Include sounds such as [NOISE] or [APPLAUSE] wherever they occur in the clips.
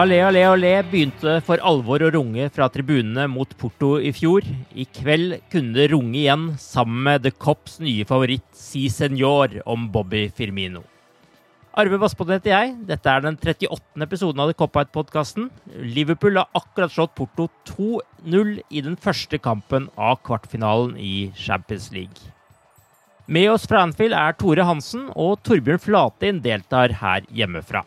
Allé, allé, allé begynte for alvor å runge fra tribunene mot Porto i fjor. I kveld kunne det runge igjen sammen med The Cops nye favoritt Si Senor om Bobby Firmino. Arve Vassbotn heter jeg. Dette er den 38. episoden av The Cop-Out-podkasten. Liverpool har akkurat slått Porto 2-0 i den første kampen av kvartfinalen i Champions League. Med oss fra Anfield er Tore Hansen, og Torbjørn Flatin deltar her hjemmefra.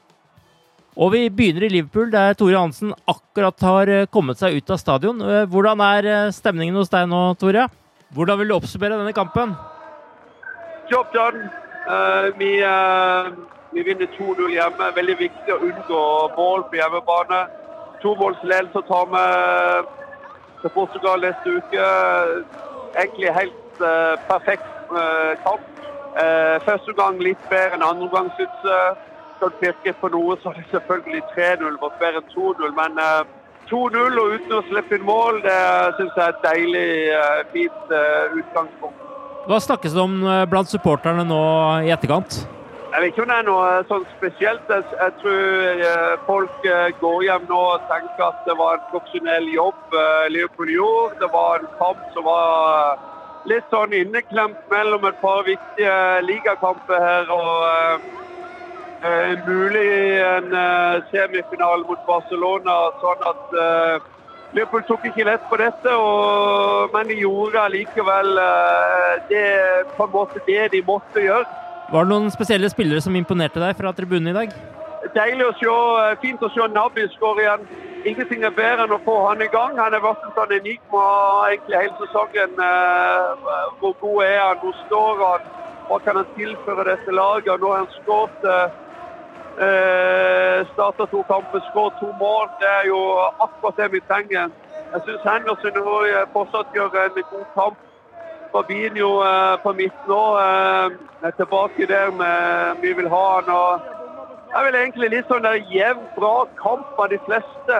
Og vi begynner i Liverpool, der Tore Hansen akkurat har eh, kommet seg ut av stadion. Eh, Hvordan er eh, stemningen hos deg nå, Tore? Hvordan vil du oppsummere denne kampen? Job done. Uh, vi, uh, vi vinner 2-0 hjemme. Veldig viktig å unngå mål på hjemmebane. Tomålsledelse tar vi til Portugal neste uke. Egentlig helt uh, perfekt kamp. Første gang litt bedre enn andre gang, syns jeg. Du pirke på noe, så er det selvfølgelig 3-0 var bedre enn 2-0. Men eh, 2-0 og uten å slippe inn mål, det syns jeg er et deilig, eh, fint eh, utgangspunkt. Hva snakkes det om eh, blant supporterne nå i etterkant? Jeg vet ikke om det er noe sånn spesielt. Jeg, tror eh, folk eh, går hjem nå og tenker at det var en profesjonell jobb eh, Liverpool gjorde. Det var en kamp som var litt sånn inneklemt mellom et par viktige ligakamper her. og eh, eh, mulig en eh, semifinale mot Barcelona. sånn at eh, Liverpool tok ikke lett på dette, og, men de gjorde allikevel eh, det på en måte det de måtte gjøre. Var det noen spesielle spillere som imponerte deg fra tribunen i dag? Deilig å se. eh, Fint å se Nabi skåre igjen. Ingenting er bedre enn å få han i gang. Han har vært en sånn enigma egentlig hele sesongen. Eh, Hvor god er han? Hvor står han? Hva kan han tilføre dette laget? Nå har han skåret eh, Starta to kamper, skåret to mål. Det er jo akkurat det vi trenger. Jeg syns Henderson eh, fortsatt gjør en god kamp. Fabinho eh, på midten nå eh, er tilbake der med vi vil ha han. og jeg vil egentlig litt sånn der jevn, bra kamp av de fleste.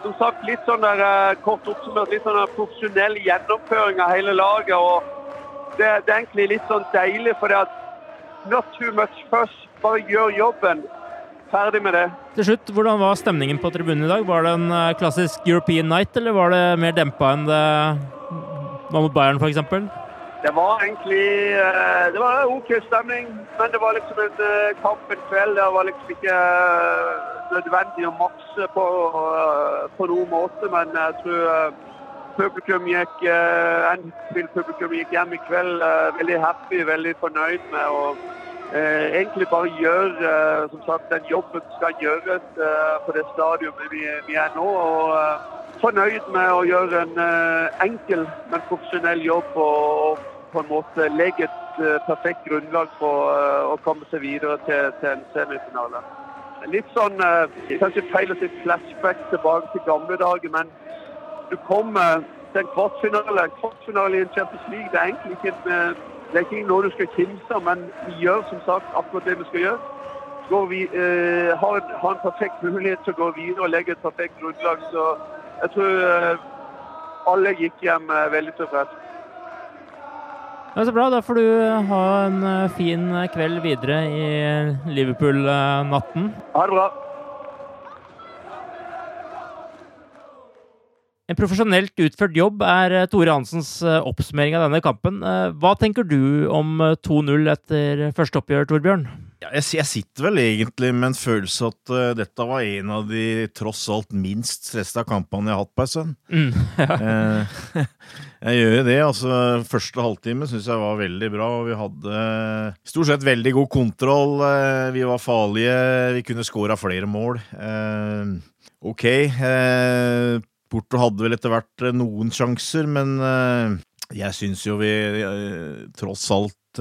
Som sagt, litt sånn der eh, kort oppsummert, litt sånn der profesjonell gjennomføring av hele laget. og det, det er egentlig litt sånn deilig, for det at not too much fuss. Bare gjør jobben. Ferdig med det. Til slutt, hvordan var stemningen på tribunen i dag? Var det en eh, klassisk European night, eller var det mer dempa enn det var mot Bayern f.eks.? Det var egentlig eh, det var OK stemning, men det var liksom en eh, kamp en kveld. Det var liksom ikke nødvendig å makse på, på noen måte, men jeg tror publikum gikk Anfield-publikum gikk hjem i kveld veldig happy, veldig fornøyd med å egentlig bare gjøre eh, som sagt, den jobben som skal gjøres eh, på det stadionet vi, er nå. og eh, fornøyd med å gjøre en enkel, men profesjonell jobb og, på en måte legge et perfekt grunnlag for å komme seg videre til, til en semifinale. Litt sånn Kanskje feil å si flashback tilbake til gamle dager, men du kommer til en kvartfinale. En kvartfinale i en Champions League det er egentlig ikke, en, det er ikke noe du skal kimse men vi gjør som sagt akkurat det vi skal gjøre. Vi, har, har, en perfekt mulighet til å gå videre og legge et perfekt grunnlag. så jeg tror eh, alle gikk hjem eh, veldig tilfreds. Ja, så bra. Da får du ha en eh, fin kveld videre i Liverpool-natten. Ha det bra. En profesjonelt utført jobb er Tore Hansens oppsummering av denne kampen. Hva tenker du om 2-0 etter første oppgjør, Torbjørn? Ja, jeg, jeg, sitter vel egentlig med en følelse at uh, dette var en av de tross alt minst stressa kampene jeg har hatt på en stund. Mm, [LAUGHS] ja. uh, jeg gjør det. altså Første halvtime syns jeg var veldig bra. og Vi hadde stort sett veldig god kontroll. Uh, vi var farlige. Vi kunne skåra flere mål. ok. Porto hadde vel etter hvert noen sjanser, men jeg syns jo vi tross alt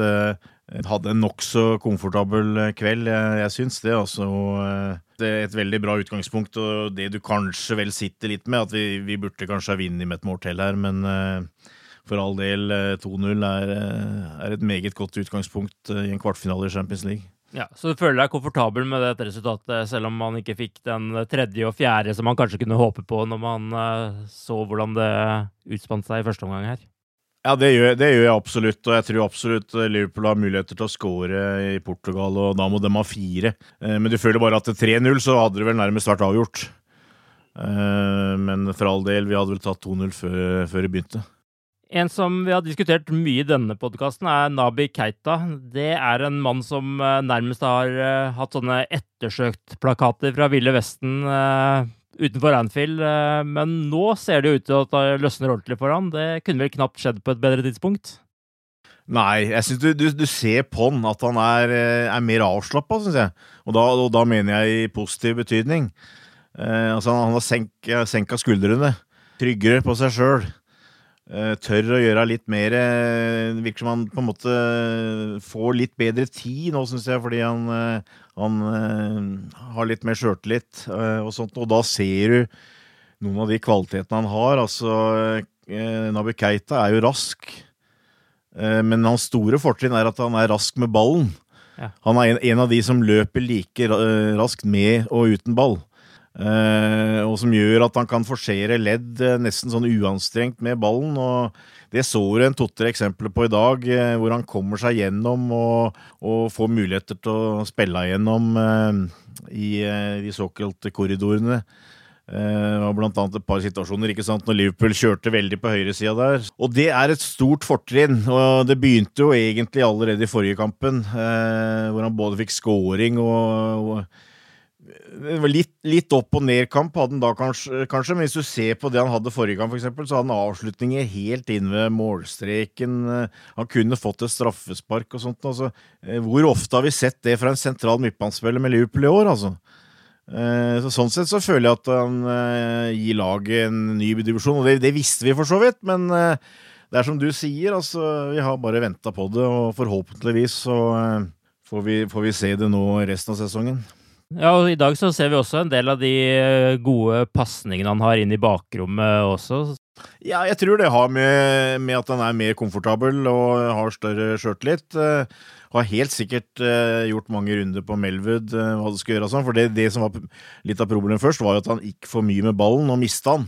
hadde en nokså komfortabel eh, kveld, jeg, jeg syns det. Altså, eh, det er et veldig bra utgangspunkt, og det du kanskje vel sitter litt med, at vi, vi burde kanskje ha vunnet med et mål til her, men for all del, 2-0 er, er, et meget godt utgangspunkt i en kvartfinale i Champions League. Ja, Så du føler deg komfortabel med dette resultatet, selv om man ikke fikk den tredje og fjerde som man kanskje kunne håpe på når man uh, så hvordan det utspant seg i første omgang her? Ja, det gjør, det gjør, jeg absolutt, og jeg tror absolutt eh, Liverpool har muligheter til å skåre i Portugal, og da må de ha fire. Eh, men du føler bare at til 3-0 så hadde det vel nærmest vært avgjort. Eh, men for all del, vi hadde vel tatt 2-0 før, før det begynte. En som vi har diskutert mye i denne podkasten, er Nabi Keita. Det er en mann som nærmest har hatt sånne ettersøkt-plakater fra Ville Vesten utenfor Anfield. Eh, men nå ser det jo ut til at det løsner ordentlig for han. Det kunne vel knapt skjedd på et bedre tidspunkt? Nei, jeg syns du, du, du, ser på han at han er, eh, er mer avslappa, syns jeg. Og da, og da, mener jeg i positiv betydning. Eh, altså, han har senka, senka skuldrene. Tryggere på seg sjøl. Eh, tør å gjøre litt mer Det virker som han på en måte får litt bedre tid nå, syns jeg, fordi han, han har litt mer sjøltillit og sånt. Og da ser du noen av de kvalitetene han har. Altså, Nabi Keita er jo rask, men hans store fortrinn er at han er rask med ballen. Ja. Han er en, en, av de som løper like raskt med og uten ball. Uh, og som gjør at han kan forsere ledd uh, nesten sånn uanstrengt med ballen. og Det så du en to-tre eksempler på i dag, uh, hvor han kommer seg gjennom og, og får muligheter til å spille igjennom i de såkalte korridorene. Det var blant annet et par situasjoner ikke sant, når Liverpool kjørte veldig på høyresida der. Og det er et stort fortrinn. og Det begynte jo egentlig allerede i forrige kampen, hvor han både fikk scoring og, litt, litt opp- og ned-kamp hadde han da kanskje, kanskje, men hvis du ser på det han hadde forrige kamp, for eksempel, så hadde han avslutninger helt inn ved målstreken. Han kunne fått et straffespark og sånt. Altså, eh, hvor ofte har vi sett det fra en sentral midtbanespiller med Liverpool i år, altså? Eh, så sånn sett så føler jeg at han eh, gir laget en ny divisjon, og det, det, visste vi for så vidt, men det er som du sier, altså, vi har bare venta på det, og forhåpentligvis så får vi, får vi se det nå resten av sesongen. Ja, og I dag så ser vi også en del av de eh, gode pasningene han har inn i bakrommet også. Ja, jeg tror det har med, med at han er mer komfortabel og har større sjøltillit. Uh, har helt sikkert uh, gjort mange runder på Melwood hva det skal gjøre. Sånn, for det, det, som var litt av problemet først, var jo at han gikk for mye med ballen og mista han.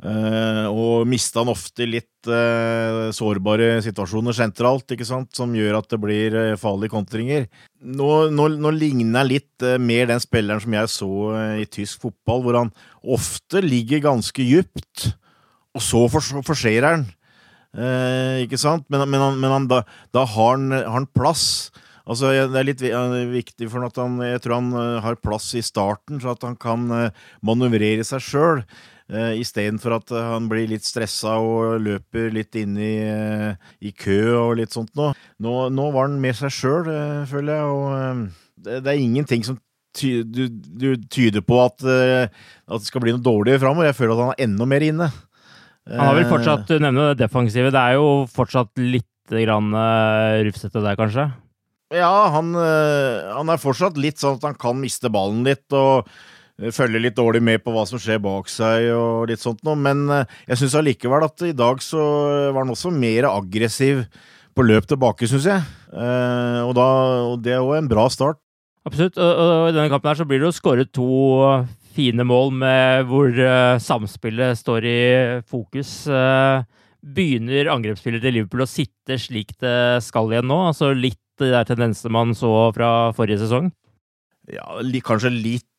Uh, og mista han ofte litt uh, sårbare situasjoner sentralt, ikke sant, som gjør at det blir uh, farlige kontringer. Nå, nå, nå, ligner han litt mer den spilleren som jeg så i tysk fotball, hvor han ofte ligger ganske djupt, og så forserer han. ikke sant? Men, men, han, men han, da, da, har han, har han plass. Altså, Det er litt viktig for at han, jeg tror han har plass i starten, så at han kan manøvrere seg sjøl. Uh, eh, Istedenfor at uh, han blir litt stressa og løper litt inn i, uh, i kø og litt sånt nå. Nå, nå var han med seg sjøl, føler jeg. Og det, det, er ingenting som ty, du, du tyder på at, at det skal bli noe dårligere framover. Jeg føler at han er enda mer inne. Han har vel fortsatt, Du nevner det defensive. Det er jo fortsatt litt grann uh, rufsete der, kanskje? Ja, han, han, er fortsatt litt sånn at han kan miste ballen litt. og følger litt dårlig med på hva som skjer bak seg og litt sånt noe. Men jeg syns allikevel at i dag så var han også mer aggressiv på løp tilbake, syns jeg. og, da, og det er jo en bra start. Absolutt. Og, og, i denne kampen her så blir det jo skåret to fine mål med hvor uh, samspillet står i fokus. Uh, begynner angrepsspillet til Liverpool å sitte slik det skal igjen nå? Altså litt de der tendensene man så fra forrige sesong? Ja, li, kanskje litt,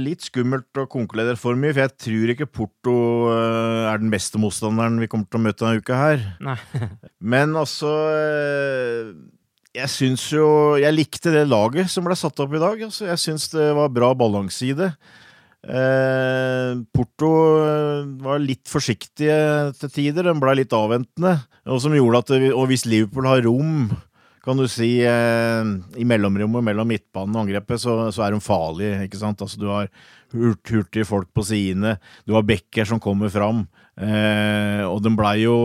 litt skummelt å konkludere for mye, for jeg tror ikke Porto er den beste motstanderen vi kommer til å møte denne uka her. Nei. [LAUGHS] Men altså jeg syns jo Jeg likte det laget som ble satt opp i dag. Altså, jeg syns det var bra balanse i det. Eh, Porto eh, var litt forsiktige til tider. Den ble litt avventende. Og som gjorde at Og hvis Liverpool har rom, kan du si, eh, i mellomrommet mellom midtbanen og angrepet, så, så, er de farlige. ikke sant? Altså, du har hurt, hurtige folk på sidene. Du har bekker som kommer fram. Eh, og de blei jo,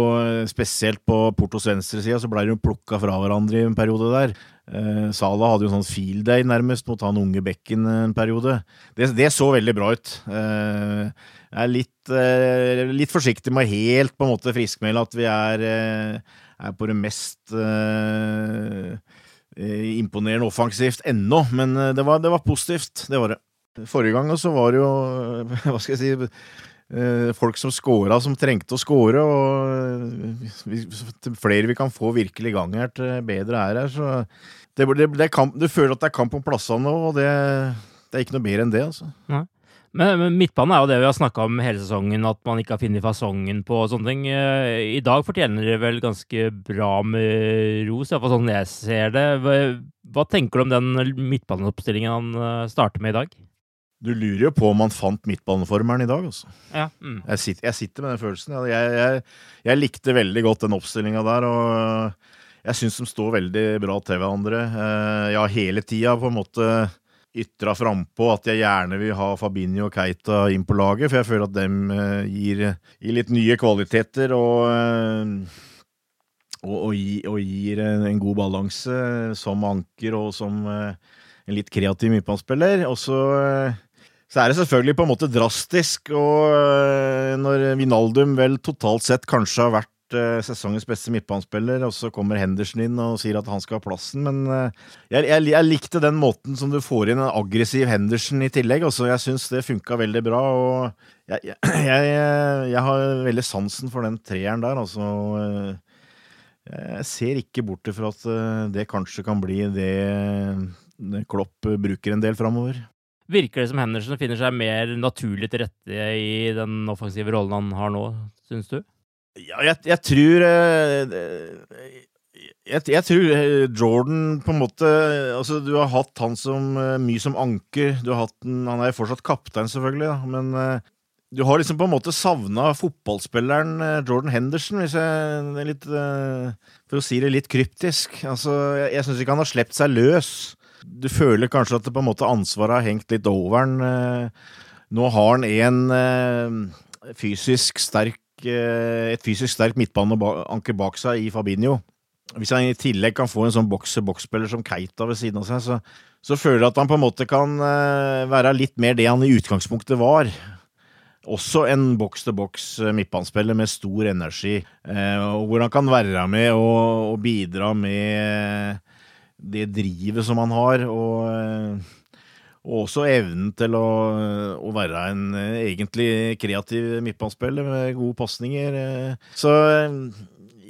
spesielt på Portos venstreside, så blei de plukka fra hverandre i en periode der. Eh, Sala hadde jo sånn field day nærmest mot han unge Bekken en periode. Det, det så veldig bra ut. Eh, jeg er litt, eh, litt, forsiktig med helt på en måte friskmelde at vi er, eh, er på det mest eh, imponerende offensivt ennå, men det var, det var positivt. Det var det. Forrige gang så var det jo [LAUGHS] Hva skal jeg si Eh, folk som scora, som trengte å score. Og flere vi kan få virkelig i gang her, til bedre er her. Så det, det, det kamp, du føler at det er kamp om plassene nå, og det, det, er ikke noe mer enn det. altså. Ja. Men, men midtbanen er jo det vi har snakka om hele sesongen, at man ikke har funnet fasongen på og sånne ting. Eh, I dag fortjener dere vel ganske bra med ros, iallfall sånn jeg ser det. Hva, hva tenker du om den midtbaneoppstillingen han eh, starter med i dag? Du lurer jo på om han fant midtbaneformelen i dag, altså. Ja. Mm. Jeg, sitter, jeg, sitter, med den følelsen. Jeg, jeg, jeg likte veldig godt den oppstillinga der, og jeg syns de står veldig bra til hverandre. Ja, hele tida på en måte ytra frampå at jeg gjerne vil ha Fabinho og Keita inn på laget, for jeg føler at dem eh, gir, gir litt nye kvaliteter og eh, og, og, og, gir en, god balanse som anker og som en litt kreativ midtbanespiller. Og så så er det selvfølgelig på en måte drastisk, og når Vinaldum vel totalt sett kanskje har vært øh, sesongens beste midtbanespiller, og så kommer Henderson inn og sier at han skal ha plassen, men øh, jeg, jeg, jeg, likte den måten som du får inn en aggressiv Henderson i tillegg. Også. jeg syns det funka veldig bra, og jeg, [CLEARS THROAT] jeg, har veldig sansen for den treeren der, altså. Jeg ser ikke bort fra at det kanskje kan bli det Klopp bruker en del framover. Virker det som Henderson finner seg mer naturlig til rette i den offensive rollen han har nå, syns du? Ja, jeg, jeg tror eh, jeg, jeg, tror eh, Jordan på en måte Altså, du har hatt han som eh, mye som anker. Du har hatt den, Han er fortsatt kaptein, selvfølgelig, da, men du har liksom på en måte savna fotballspilleren Jordan Henderson, hvis jeg litt For å si det litt kryptisk. Altså, jeg, jeg syns ikke han har sluppet seg løs. Du føler kanskje at det på en måte ansvaret har hengt litt over han. Nå har han en fysisk sterk, eh, et fysisk sterkt midtbaneanker bak seg i Fabinho. Hvis han i tillegg kan få en sånn boks-boks-spiller som Keita ved siden av seg, så, så, føler jeg at han på en måte kan være litt mer det han i utgangspunktet var. Også en boks-til-boks midtbanespiller med stor energi, hvor han kan være med og, og bidra med det drivet som han har, og, eh, og også evnen til å, å, være en eh, egentlig kreativ midtbanespiller med gode pasninger. Eh. Så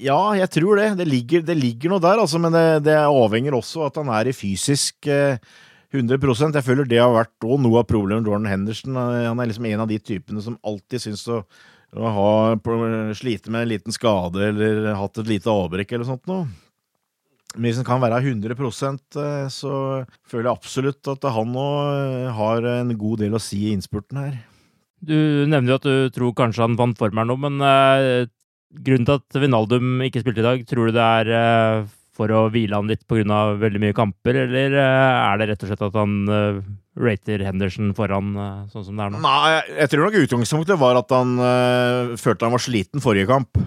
ja, jeg tror det. Det ligger, det ligger noe der, altså, men det, det, avhenger også at han er i fysisk 100% Jeg føler det har vært noe av problemet med Jordan Henderson. Han er liksom en av de typene som alltid syns å, å ha slite med en liten skade eller hatt et lite avbrekk eller sånt noe. Men hvis han kan være 100 eh, så føler jeg absolutt at han nå eh, har en god del å si i innspurten her. Du nevner jo at du tror kanskje han vant form her nå, men uh, grunnen til at Vinaldum ikke spilte i dag, tror du det er for å hvile han litt pga. veldig mye kamper, eller er det rett og slett at han rater Henderson foran sånn som det er nå? Nei, jeg tror nok utgangspunktet var at han følte han var sliten forrige kamp.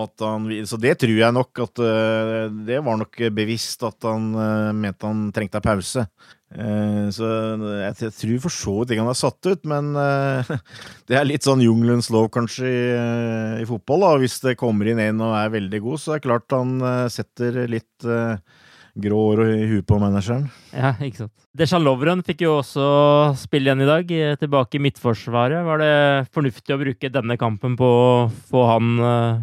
Og han, så det tror jeg nok at uh, Det var nok bevisst at han uh, mente han trengte en pause. så jeg, jeg, tror for så vidt ikke han er satt ut, men [LAUGHS] det er litt sånn jungelens lov kanskje i, i, fotball. da Hvis det kommer inn en og er veldig god, så er det klart han setter litt grå hår i huet på manageren. Ja, ikke sant. Dejan Lovren fikk jo også spille igjen i dag, eh, tilbake i midtforsvaret. Var det fornuftig å bruke denne kampen på å få, han, eh,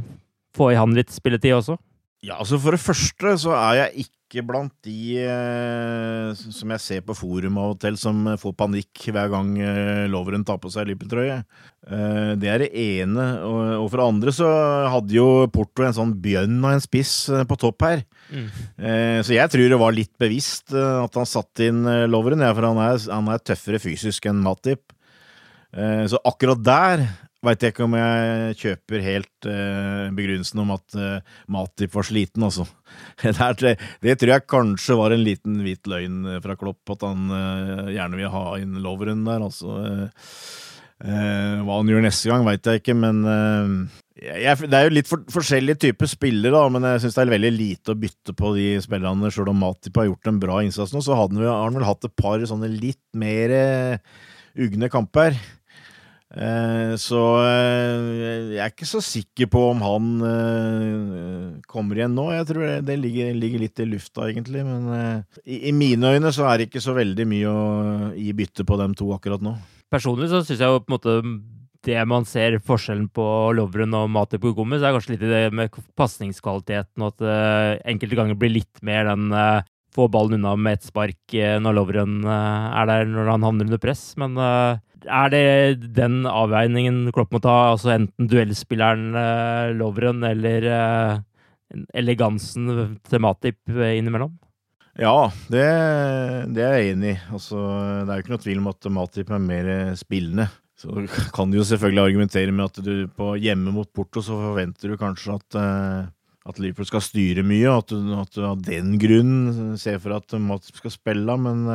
få i han litt spilletid også? Ja, altså For det første så er jeg ikke blant de eh, som jeg ser på forum av og til, som får panikk hver gang eh, Loveren tar på seg Liverpool-trøye. Eh, det er det ene. Og, og, for det andre så hadde jo Porto en sånn bjønn og en spiss eh, på topp her. Mm. Eh, så jeg tror det var litt bevisst eh, at han satte inn Loveren, ja, for han er, han er tøffere fysisk enn Matip. Så akkurat der veit jeg ikke om jeg kjøper helt uh, begrunnelsen om at uh, Matip var sliten, altså. [LAUGHS] det, det, tror jeg kanskje var en liten hvit løgn fra Klopp, at han uh, gjerne vil ha inn Loveren der, altså. Hva han gjør neste gang, veit jeg ikke, men jeg, Det er jo litt for, forskjellige typer spillere, da, men jeg syns det er veldig lite å bytte på de spillerne. Sjøl om Matip har gjort en bra innsats nå, så har han vel hatt et par sånne litt mer ugne kamper. Eh, så eh, jeg er ikke så sikker på om han eh, kommer igjen nå. Jeg tror det ligger, ligger litt i lufta, egentlig. Men i, i, mine øyne så er det ikke så veldig mye å gi bytte på dem to akkurat nå. Personlig så syns jeg jo på en måte det man ser forskjellen på Lovren og Matip Gomez, er kanskje litt i det med pasningskvaliteten, og at enkelte ganger blir litt mer den få ballen unna med ett spark når Lovren er der når han havner under press. Men er det den avveiningen Klopp må ta? Altså enten duellspilleren uh, Lovren eller uh, elegansen til Matip innimellom? Ja, det, det, er jeg enig i. Altså, det er jo ikke noe tvil om at Matip er mer spillende. Så kan du jo selvfølgelig argumentere med at du på hjemme mot Porto så forventer du kanskje at, at Liverpool skal styre mye, og at du av den grunn ser for at Matip skal spille, men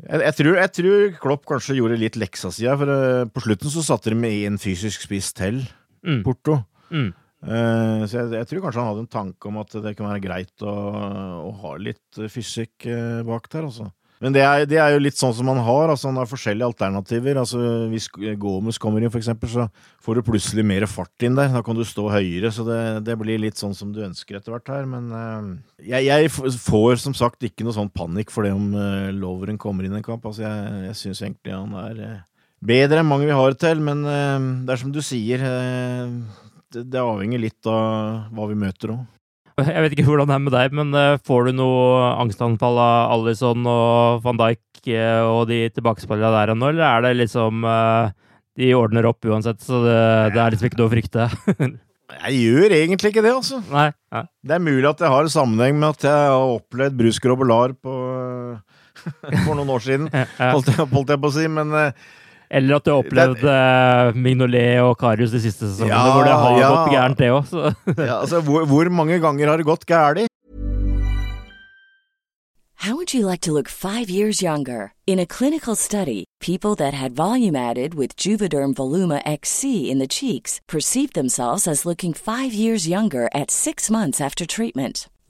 jeg, jeg, tror, jeg, tror, Klopp kanskje gjorde litt leksa si her, for uh, på slutten så satte de med en fysisk spiss til, mm. Porto. Mm. Uh, så jeg, jeg, tror kanskje han hadde en tanke om at det kan være greit å, å ha litt fysikk uh, bak der, altså. Men det er, det er, jo litt sånn som man har. altså Han har forskjellige alternativer. altså Hvis Gomez kommer inn, for eksempel, så får du plutselig mer fart inn der. Da kan du stå høyere. Så det, det blir litt sånn som du ønsker etter hvert her. Men uh, jeg, jeg, får som sagt ikke noe sånn panikk for det om uh, Loveren kommer inn i en kamp. altså Jeg, jeg syns egentlig han er uh, bedre enn mange vi har til. Men det er som du sier, det, det avhenger litt av hva vi møter òg. [LAUGHS] Jeg vet ikke hvordan det er med deg, men uh, får du noe angstanfall av Alison og van Dijk uh, og de tilbakespillerne der nå, eller er det liksom uh, De ordner opp uansett, så det, det er liksom ikke noe å frykte? [LAUGHS] jeg gjør egentlig ikke det, altså. Nei, ja. Det er mulig at jeg har sammenheng med at jeg har opplevd brusgrobbelar på [LAUGHS] for noen år siden, holdt jeg, holdt jeg på å si, men eller at du har opplevd uh, Mignolet og Karius de siste sesongene, ja, hvor det har ja. gått gærent, det òg. [LAUGHS] ja, altså, hvor, hvor, mange ganger har det gått gærent? How would you like to look five years younger? In a clinical study, people that had volume added with Juvederm Voluma XC in the cheeks perceived themselves as looking five years younger at six months after treatment.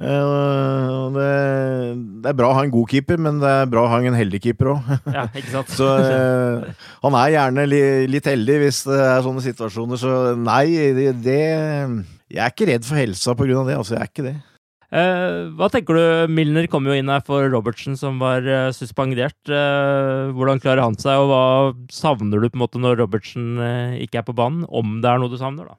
Eh, det, det er bra å ha en god keeper, men det er bra å ha en heldig keeper òg. [LAUGHS] Ja. [LAUGHS] Så uh, han er gjerne li, litt heldig hvis det er sånne situasjoner, så nei, det, det Jeg er ikke redd for helsa på grunn av det, altså. Jeg er ikke det. Uh, hva tenker du? Milner kom jo inn her for Robertsen, som var uh, suspendert. Uh, hvordan klarer han seg, og hva savner du på en måte når Robertsen ikke er på banen? Om det er noe du savner, da?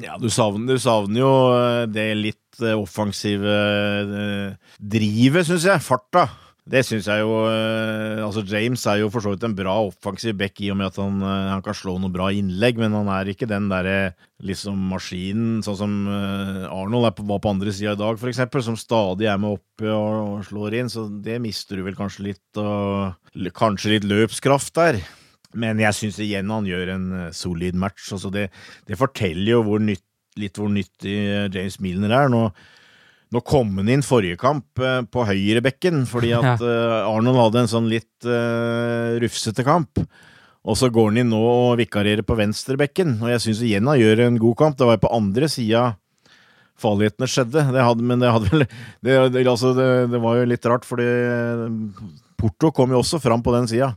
Ja, du savner, du savner jo eh, det litt eh, offensive eh, drivet, syns jeg. Farta. Det syns jeg jo Altså, James er jo for så vidt en bra offensiv back i og med at han, han kan slå noen bra innlegg, men han er ikke den derre liksom maskinen, sånn som Arnold på, var på andre sida i dag, for eksempel, som stadig er med oppe og, og slår inn. Så det mister du vel kanskje litt, og kanskje litt løpskraft der. Men jeg syns igjen han gjør en eh, solid match. Altså det, det forteller jo hvor nytt, litt hvor nyttig eh, James Milner er. Nå, nå kom han inn forrige kamp eh, på høyrebekken, fordi [LAUGHS] at ja. Arnold hadde en sånn litt uh, rufsete kamp. Og så går han inn nå og vikarierer på venstrebekken, og jeg syns igjen han gjør en god kamp. Det var jo på andre sida farlighetene skjedde, det hadde, men det hadde vel [LAUGHS] det, det, altså det, var jo litt rart, fordi Porto kom jo også fram på den sida.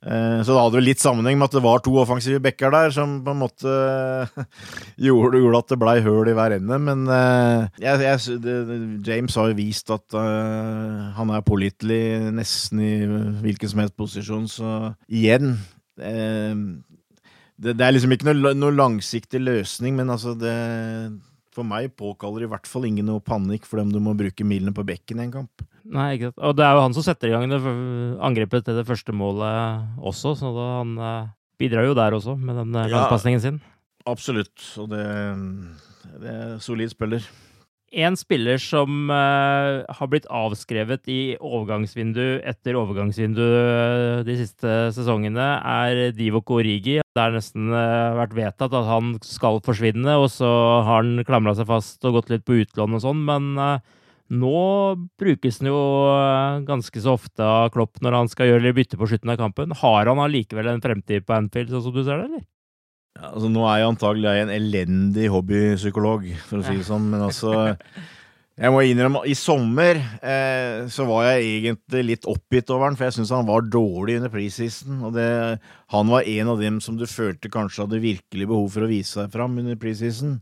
Eh, Så det hadde vel litt sammenheng med at det var to offensive backer der, som på en måte [LAUGHS] gjorde, gjorde at det blei høl i hver ende. Men eh, jeg, jeg, det, James har jo vist at uh, han er pålitelig nesten i hvilken som helst posisjon, så igjen uh, det, det er liksom ikke noe, noe langsiktig løsning, men altså det For meg påkaller i hvert fall ingen noe panikk for dem du må bruke milene på bekken i en kamp. Nei, ikke sant. Og det er jo han som setter i gang det angrepet til det første målet også, så da han eh, bidrar jo der også, med den eh, langpasningen sin. Absolutt, og det, det er solid spiller. En spiller som uh, har blitt avskrevet i overgangsvindu etter overgangsvindu de siste sesongene, er Divok Origi. Det har nesten uh, vært vedtatt at han skal forsvinne, og så har han klamra seg fast og gått litt på utlån og sånn, men nå brukes den jo eh, ganske så ofte av Klopp når han skal gjøre bytte på slutten av kampen. Har han allikevel en fremtid på Anfield, sånn som du ser det, eller? Ja, altså, nå er jeg antagelig en elendig hobbypsykolog, for å si det sånn, men altså Jeg må innrømme, i sommer eh, så var jeg egentlig litt oppgitt over han, for jeg syns han var dårlig under preseason. Og det, han var en av dem som du følte kanskje hadde virkelig behov for å vise seg fram under preseason.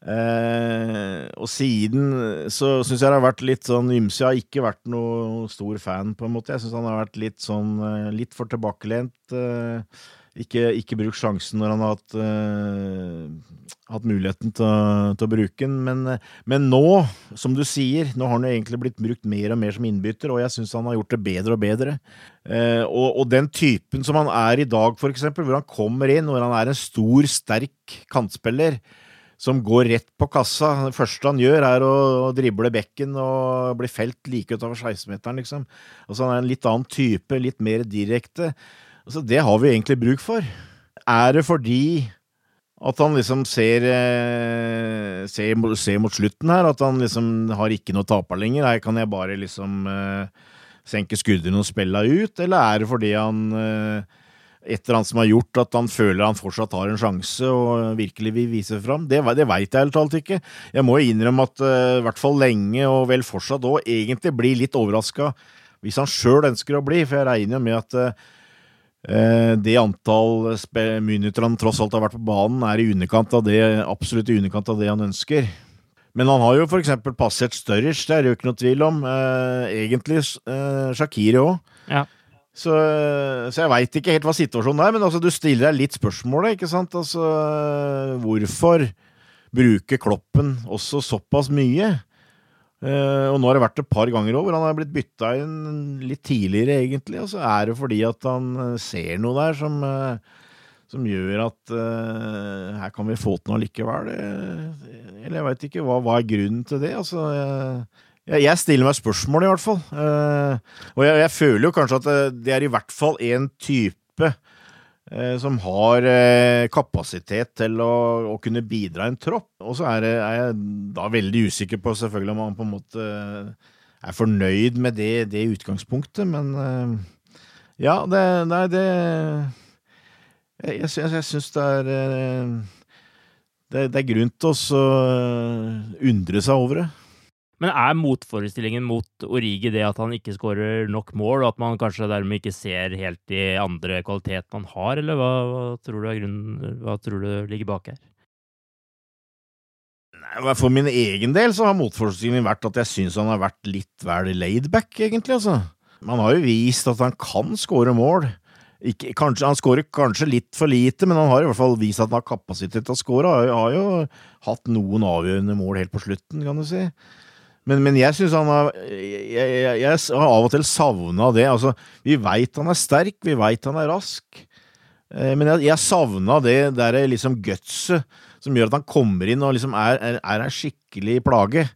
Eh, og siden så syns jeg det har vært litt sånn ymse. Jeg har ikke vært noe stor fan, på en måte. Jeg syns han har vært litt sånn eh, litt for tilbakelent. Eh, ikke, ikke brukt sjansen når han har hatt, eh, hatt muligheten til til å, bruke den. Men, men, nå, som du sier, nå har han jo egentlig blitt brukt mer og mer som innbytter, og jeg syns han har gjort det bedre og bedre. Uh, og, og, den typen som han er i dag, for eksempel, hvor han kommer inn, hvor han er en stor, sterk kantspiller, som går rett på kassa. Det første han gjør, er å, drible bekken og bli felt like utover 16-meteren, liksom. Altså, han er en litt annen type, litt mer direkte. Altså, det har vi egentlig bruk for. Er det fordi at han liksom ser, eh, ser, ser, mot slutten her, at han liksom har ikke noe taper lenger? Her kan jeg bare liksom eh, senke skuldrene og spille ut, eller er det fordi han eh, et eller annet som har gjort at han føler han fortsatt har en sjanse og virkelig vil vise fram. Det, det veit jeg helt talt ikke. Jeg må innrømme at uh, i hvert fall lenge, og vel fortsatt òg, egentlig blir litt overraska hvis han sjøl ønsker å bli, for jeg regner jo med at uh, det antall minutter han tross alt har vært på banen, er i underkant av det, absolutt i underkant av det han ønsker. Men han har jo for eksempel passert Sturridge, det er det jo ikke noe tvil om. Egentlig Shakiri òg. Ja. Så, så jeg veit ikke helt hva situasjonen er, men altså, du stiller deg litt spørsmålet, ikke sant? Altså, hvorfor bruke Kloppen også såpass mye? Uh, og nå har det vært et par ganger over. Han har blitt bytta inn litt tidligere, egentlig. Og så er det fordi at han eh, ser noe der som, uh, som gjør at uh, her kan vi få til noe likevel. eller jeg veit ikke. Hva, hva, er grunnen til det? Altså, jeg stiller meg spørsmål, i hvert fall. Uh, og jeg, jeg, føler jo kanskje at det er i hvert fall en type uh, som har kapasitet til å, å, kunne bidra i en tropp. Og så er, er, jeg da veldig usikker på selvfølgelig om han på en måte er fornøyd med det, det utgangspunktet, men ja, det Nei, det Jeg, jeg, jeg syns det er det, det, er grunn til å undre seg over det. Men er motforestillingen mot Origi det at han ikke skårer nok mål, og at man kanskje dermed ikke ser helt de andre kvalitetene han har, eller hva, hva, tror, du grunnen, hva tror du ligger bak her? Nei, For min egen del så har motforestillingen vært at jeg syns han har vært litt vel laidback, egentlig, altså. Man har jo vist at han kan skåre mål. Ikke, kanskje, han skårer kanskje litt for lite, men han har i hvert fall vist at han har kapasitet til å skåre. Han har jo hatt noen avgjørende mål helt på slutten, kan du si. Men, men jeg syns han har jeg, jeg, jeg, har av og til savna det. Altså, vi veit han er sterk, vi veit han er rask. Eh, men jeg, jeg savna det der liksom gutset som gjør at han kommer inn og liksom er, er, er en skikkelig plage.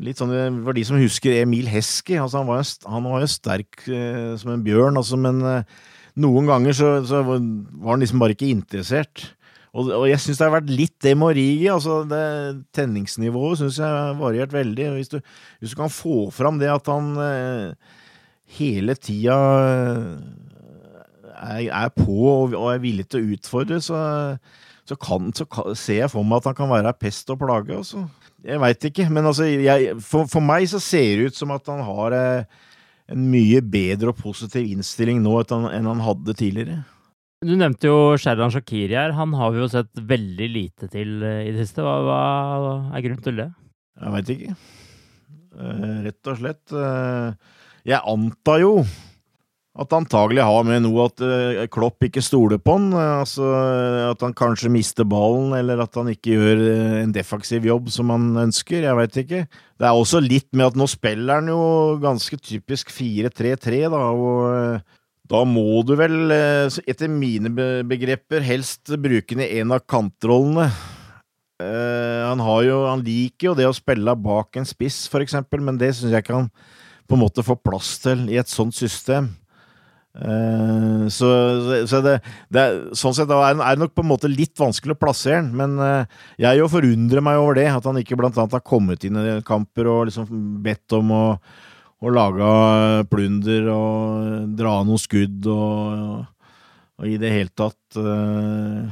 Litt sånn eh, for de som husker Emil Hesky. Altså, han, var jo, han var jo sterk eh, som en bjørn, altså, men noen ganger så, så, var han liksom bare ikke interessert. Og, og jeg syns det har vært litt det med Origi. Altså det tenningsnivået syns jeg har variert veldig. Hvis du, hvis du, kan få fram det at han eh, hele tida eh, er, er, på og, og, er villig til å utfordre, så, så, kan, så kan, ser jeg for meg at han kan være pest og plage. Også. Jeg veit ikke, men altså, jeg, for, for, meg så ser det ut som at han har eh, en mye bedre og positiv innstilling nå enn han hadde tidligere. Du nevnte jo Sherdan Shakiri her. Han har vi jo sett veldig lite til eh, i det siste. Hva, hva er grunnen til det? Jeg veit ikke. Uh, rett og slett. Uh, jeg antar jo at antagelig har med noe at Klopp ikke stoler på han. altså At han kanskje mister ballen, eller at han ikke gjør en defensiv jobb som han ønsker. Jeg veit ikke. Det er også litt med at nå spiller han jo ganske typisk 4-3-3, da. og da må du vel, eh, etter mine begreper, helst bruke den i en av kantrollene. Uh, han, jo, han, liker jo det å spille bak en spiss, for eksempel, men det syns jeg ikke han på en måte får plass til i et sånt system. Uh, så, så det, det, sånn sett er det nok på en måte litt vanskelig å plassere han, men uh, jeg jo forundrer meg over det, at han ikke blant annet har kommet inn i kamper og liksom bedt om å og laga plunder og dra noen skudd og, og, i det hele tatt uh,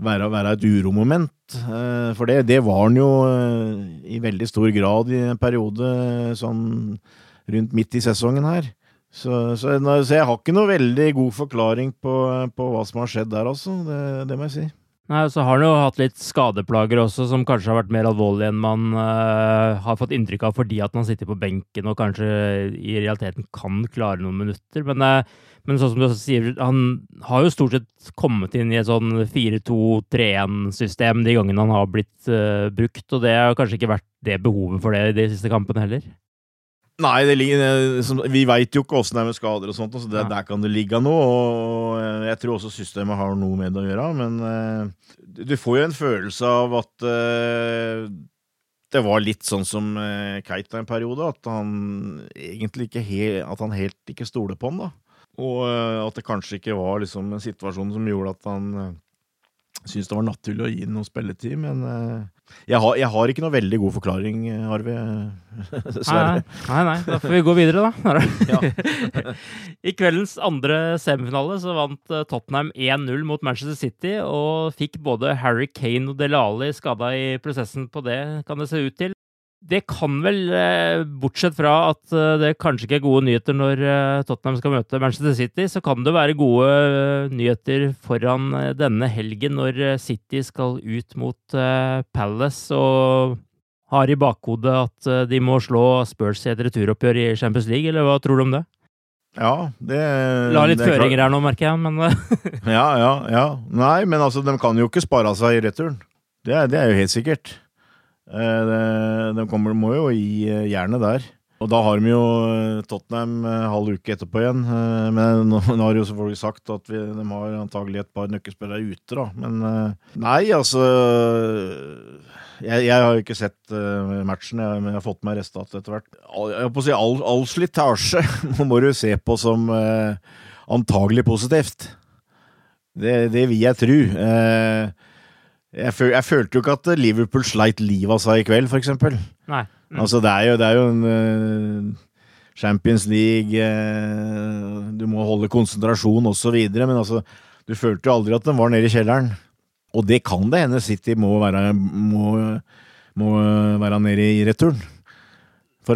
være, være, et uromoment. Uh, for det, det, var han jo uh, i veldig stor grad i en periode sånn rundt midt i sesongen her. Så, så, så, jeg har ikke noe veldig god forklaring på, på hva som har skjedd der, altså. Det, det må jeg si. Nei, Så har han jo hatt litt skadeplager også, som kanskje har vært mer alvorlige enn man uh, har fått inntrykk av fordi at han sitter på benken og kanskje i realiteten kan klare noen minutter. Men, uh, men sånn som du også sier, han har jo stort sett kommet inn i et sånn 4-2-3-1-system de gangene han har blitt uh, brukt, og det har kanskje ikke vært det behovet for det i de siste kampene heller. Nei, ligger, vi veit jo ikke åssen det er med skader og sånt, så det, ja. der kan det ligge noe. Og jeg tror også systemet har noe med det å gjøre. Men uh, du får jo en følelse av at uh, det var litt sånn som Keita en periode. At han egentlig ikke he at han helt ikke stoler på han. da. Og at det kanskje ikke var liksom en situasjon som gjorde at han syns det var naturlig å gi den noe spilletid, men uh, jeg, har, jeg, har, ikke noe veldig god forklaring, Arve. [LAUGHS] Dessverre. Nei, nei, da får vi gå videre, da. [LAUGHS] I kveldens andre semifinale så vant eh, Tottenham 1-0 mot Manchester City, og fikk både Harry Kane og Delali skada i prosessen på det, kan det se ut til det kan vel, eh, bortsett fra at eh, det kanskje ikke er gode nyheter når eh, Tottenham skal møte Manchester City, så kan det være gode nyheter foran denne helgen når City skal ut mot Palace og har i bakhodet at de må slå Spurs i et returoppgjør i Champions League, eller hva tror du om det? Ja, det La litt føringer her nå, merker jeg, men [LAUGHS] Ja, ja, ja. Nei, men altså, de kan jo ikke spare av seg i returen. Det det er jo helt sikkert. Eh, de kommer, må jo gi eh, jernet der. Og da har de jo eh, Tottenham halv uke etterpå igjen. Men nå, [LAUGHS] har jo selvfølgelig sagt at vi, de har antagelig et par nøkkelspillere ute, da. Men nei, altså jeg, jeg, har jo ikke sett matchen, jeg, men jeg har fått med resultatet etter hvert. Jeg på å si all, all slitasje [LAUGHS] må du se på som antagelig positivt. Det, det vil jeg tro. Eh, jeg, føl, jeg, følte jo ikke at Liverpool sleit livet av seg i kveld, f.eks. Mm. Altså, det er jo, det er jo en uh, Champions League uh, Du må holde konsentrasjon osv., men altså, du følte jo aldri at den var nede i kjelleren. Og det kan det hende City må være, må, må være nede i returen,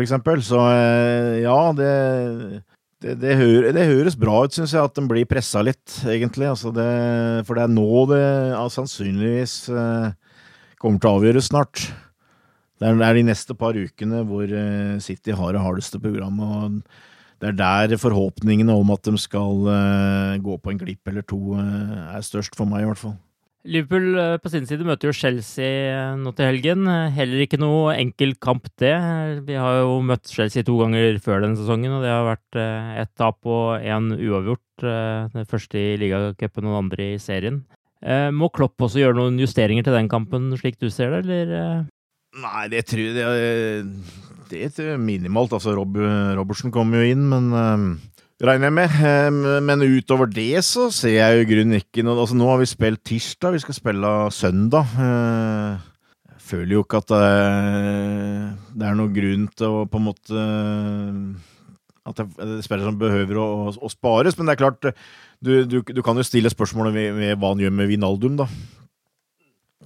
eksempel. Så uh, ja, det det, det, høres, det, høres bra ut, syns jeg, at den blir pressa litt, egentlig. Altså det, for det er nå det ja, sannsynligvis eh, kommer til å avgjøres snart. Det er, det er, de neste par ukene hvor eh, City har det hardeste programmet. og Det er der forhåpningene om at de skal eh, gå på en glipp eller to, eh, er størst for meg, i hvert fall. Liverpool eh, på sin side møter jo Chelsea eh, nå til helgen. Heller ikke noe enkel kamp, det. Vi har jo møtt Chelsea to ganger før denne sesongen, og det har vært eh, ett tap og én uavgjort. Det første i ligacupen og den andre i serien. Må Klopp også gjøre noen justeringer til den kampen, slik du ser det, eller? Nei, det tror jeg det, er minimalt. Altså, Rob, Robertsen kom jo inn, men regner jeg med. Men utover det så ser jeg i grunnen ikke noe Altså, nå har vi spilt tirsdag, vi skal spille søndag. Jeg føler jo ikke at det er noen grunn til å på en måte At det spiller som behøver å, å, spares. Men det er klart, du, du, du kan jo stille spørsmålet ved, ved hva han gjør med Vinaldum, da.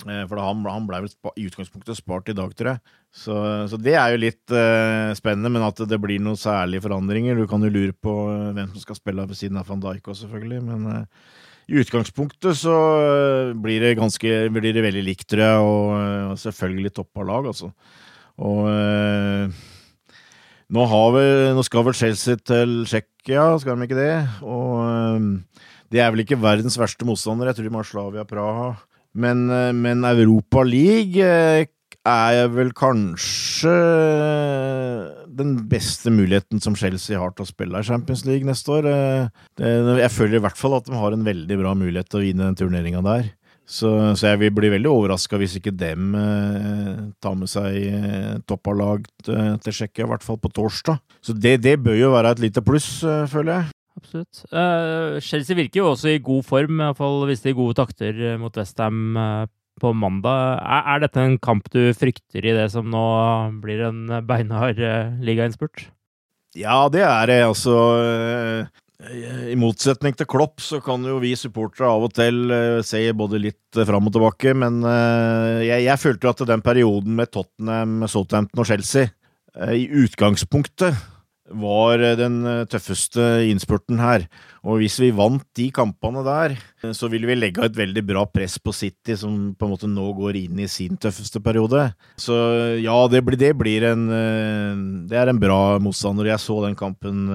Eh, for han, han ble vel i utgangspunktet spart i dag, tror jeg. Så, så det er jo litt uh, spennende, men at det blir noen særlige forandringer Du kan jo lure på uh, hvem som skal spille ved siden av van Dijk òg, selvfølgelig. Men uh, i utgangspunktet så blir det ganske blir det veldig likt, tror jeg. Og selvfølgelig toppa lag, altså. Og nå, vi, nå, skal vel Chelsea til Tsjekkia, skal de ikke det? Og det er vel ikke verdens verste motstander. Jeg tror de ha Slavia Praha. Men, eh, men Europa League eh, er vel kanskje den beste muligheten som Chelsea har til å spille i Champions League neste år. Eh, jeg føler i hvert fall at de har en veldig bra mulighet til å vinne den turneringa der. Så, så, jeg vil bli veldig overraska hvis ikke dem eh, tar med seg eh, toppa lag til, Tsjekkia, i hvert fall på torsdag. Så det, det, bør jo være et lite pluss, eh, føler jeg absolutt. Uh, Chelsea virker jo også i god form, i hvert fall hvis de gode takter eh, mot Westham uh, på mandag. Er, er, dette en kamp du frykter i det som nå blir en beinhard uh, ligainnspurt? Ja, det er det. Altså I motsetning til Klopp så kan jo vi supportere av og til se både litt fram og tilbake, men jeg, jeg følte jo at den perioden med Tottenham, Southampton og Chelsea i utgangspunktet var den tøffeste innspurten her. Og hvis vi vant de kampene der, så ville vi legge et veldig bra press på City, som på en måte nå går inn i sin tøffeste periode. Så ja, det blir, det blir en Det er en bra motstander. Jeg så den kampen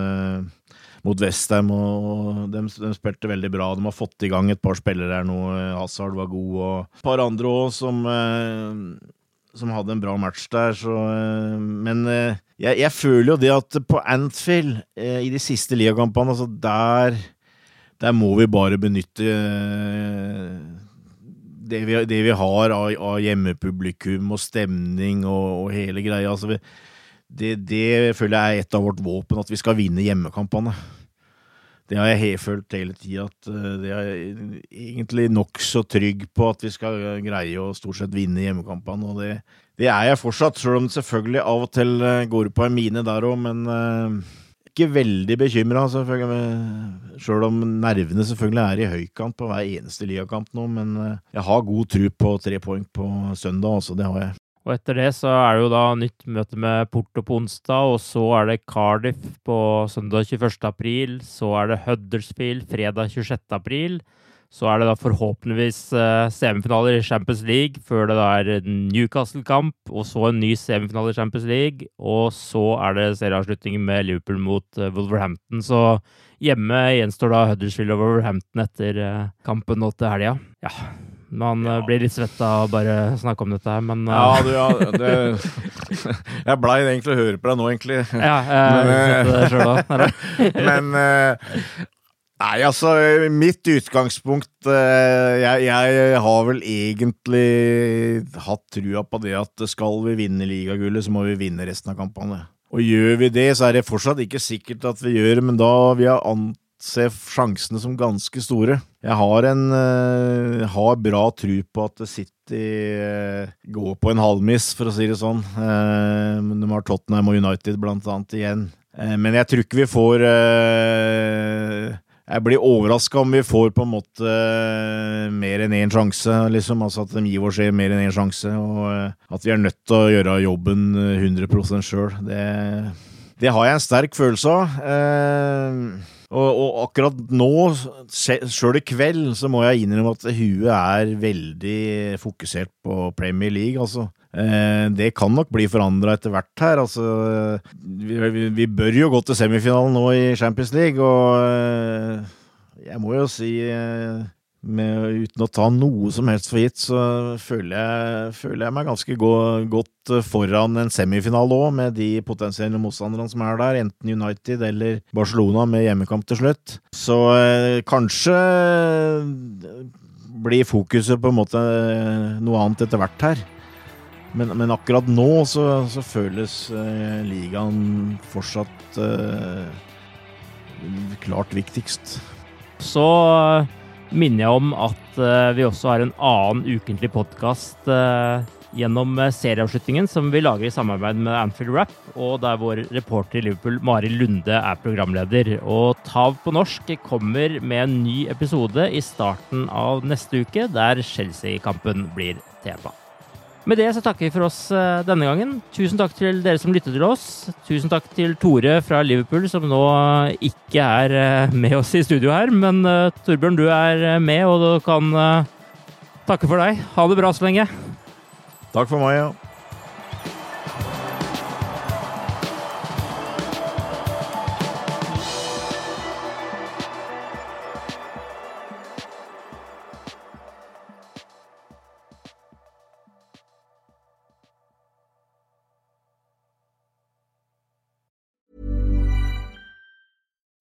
mot Westham, og de, de, spilte veldig bra. De har fått i gang et par spillere her nå. Hazard var god, og et par andre òg som, eh, som hadde en bra match der, så eh, Men eh, jeg, jeg, føler jo det at på Anfield, i de siste ligakampene, altså der der må vi bare benytte det vi, det vi har av, av, hjemmepublikum og stemning og, og hele greia. Altså det, det, føler jeg er et av vårt våpen, at vi skal vinne hjemmekampene. Det har jeg helt følt hele tida, at eh, det er egentlig nokså trygg på at vi skal greie å stort sett vinne hjemmekampene. Og det, det er jeg fortsatt, selv om det selvfølgelig av og til eh, går på en mine der òg, men uh, ikke veldig bekymra, sjøl om nervene selvfølgelig er i høykant på hver eneste ligakamp nå. Men jeg har god tro på tre poeng på søndag, altså. det har jeg. Og etter det så er det jo da nytt møte med Porto på onsdag, og så er det Cardiff på søndag 21. april. Så er det Huddersfield fredag 26. april. Så er det da forhåpentligvis uh, semifinaler i Champions League, før det da er Newcastle-kamp, og så en ny semifinale i Champions League. Og så er det serieavslutning med Liverpool mot uh, Wolverhampton. Så hjemme gjenstår da Huddersfield og Wolverhampton etter uh, kampen nå til helga. Ja, man ja. blir litt svetta av bare snakke om dette her, men Ja, du, ja det, [LAUGHS] Jeg blei egentlig å høre på deg nå, egentlig. [LAUGHS] Ja, jeg men, òg. [LAUGHS] men Nei, altså, mitt utgangspunkt jeg, jeg, har vel egentlig hatt trua på det at skal vi vinne ligagullet, så må vi vinne resten av kampene. Og gjør vi det, så er det fortsatt ikke sikkert at vi gjør det, men da vi har ser sjansene som ganske store. Jeg har, en, uh, har bra tro på at City uh, går på en halvmiss, for å si det sånn. Uh, de har Tottenham og United blant annet igjen. men jeg tror ikke vi får Jeg blir overraska om vi får på en måte mer enn én sjanse, liksom. Altså at de gir oss mer enn én sjanse, og at vi er nødt til å gjøre jobben 100 sjøl. Det, det har jeg en sterk følelse av. Og, og, akkurat nå, sjøl i kveld, så må jeg innrømme at huet er veldig fokusert på Premier League, altså. Eh, det kan nok bli forandra etter hvert her. Altså, vi, vi, vi, bør jo gå til semifinalen nå i Champions League, og eh, jeg må jo si eh, med, uten å ta noe som helst for gitt, så føler jeg, føler jeg meg ganske go godt foran en semifinale òg, med de potensielle motstanderne som er der, enten United eller Barcelona med hjemmekamp til slutt. Så eh, kanskje blir fokuset på en måte noe annet etter hvert her. Men, men akkurat nå så, så føles eh, ligaen fortsatt eh, klart viktigst. Så minner jeg om at uh, vi også har en annen ukentlig podkast uh, gjennom uh, serieavslutningen som vi lager i samarbeid med Anfield Rap, og der vår reporter i Liverpool Mari Lunde er programleder. Og Tav på norsk kommer med en ny episode i starten av neste uke, der Chelsea-kampen blir tema. Med det så takker vi for oss eh, denne gangen. Tusen takk til dere som lyttet til oss. Tusen takk til Tore fra Liverpool, som nå ikke er eh, med oss i studio her. Men Torbjørn, du er med, og du kan takke for deg. Ha det bra så lenge. Takk for meg, ja.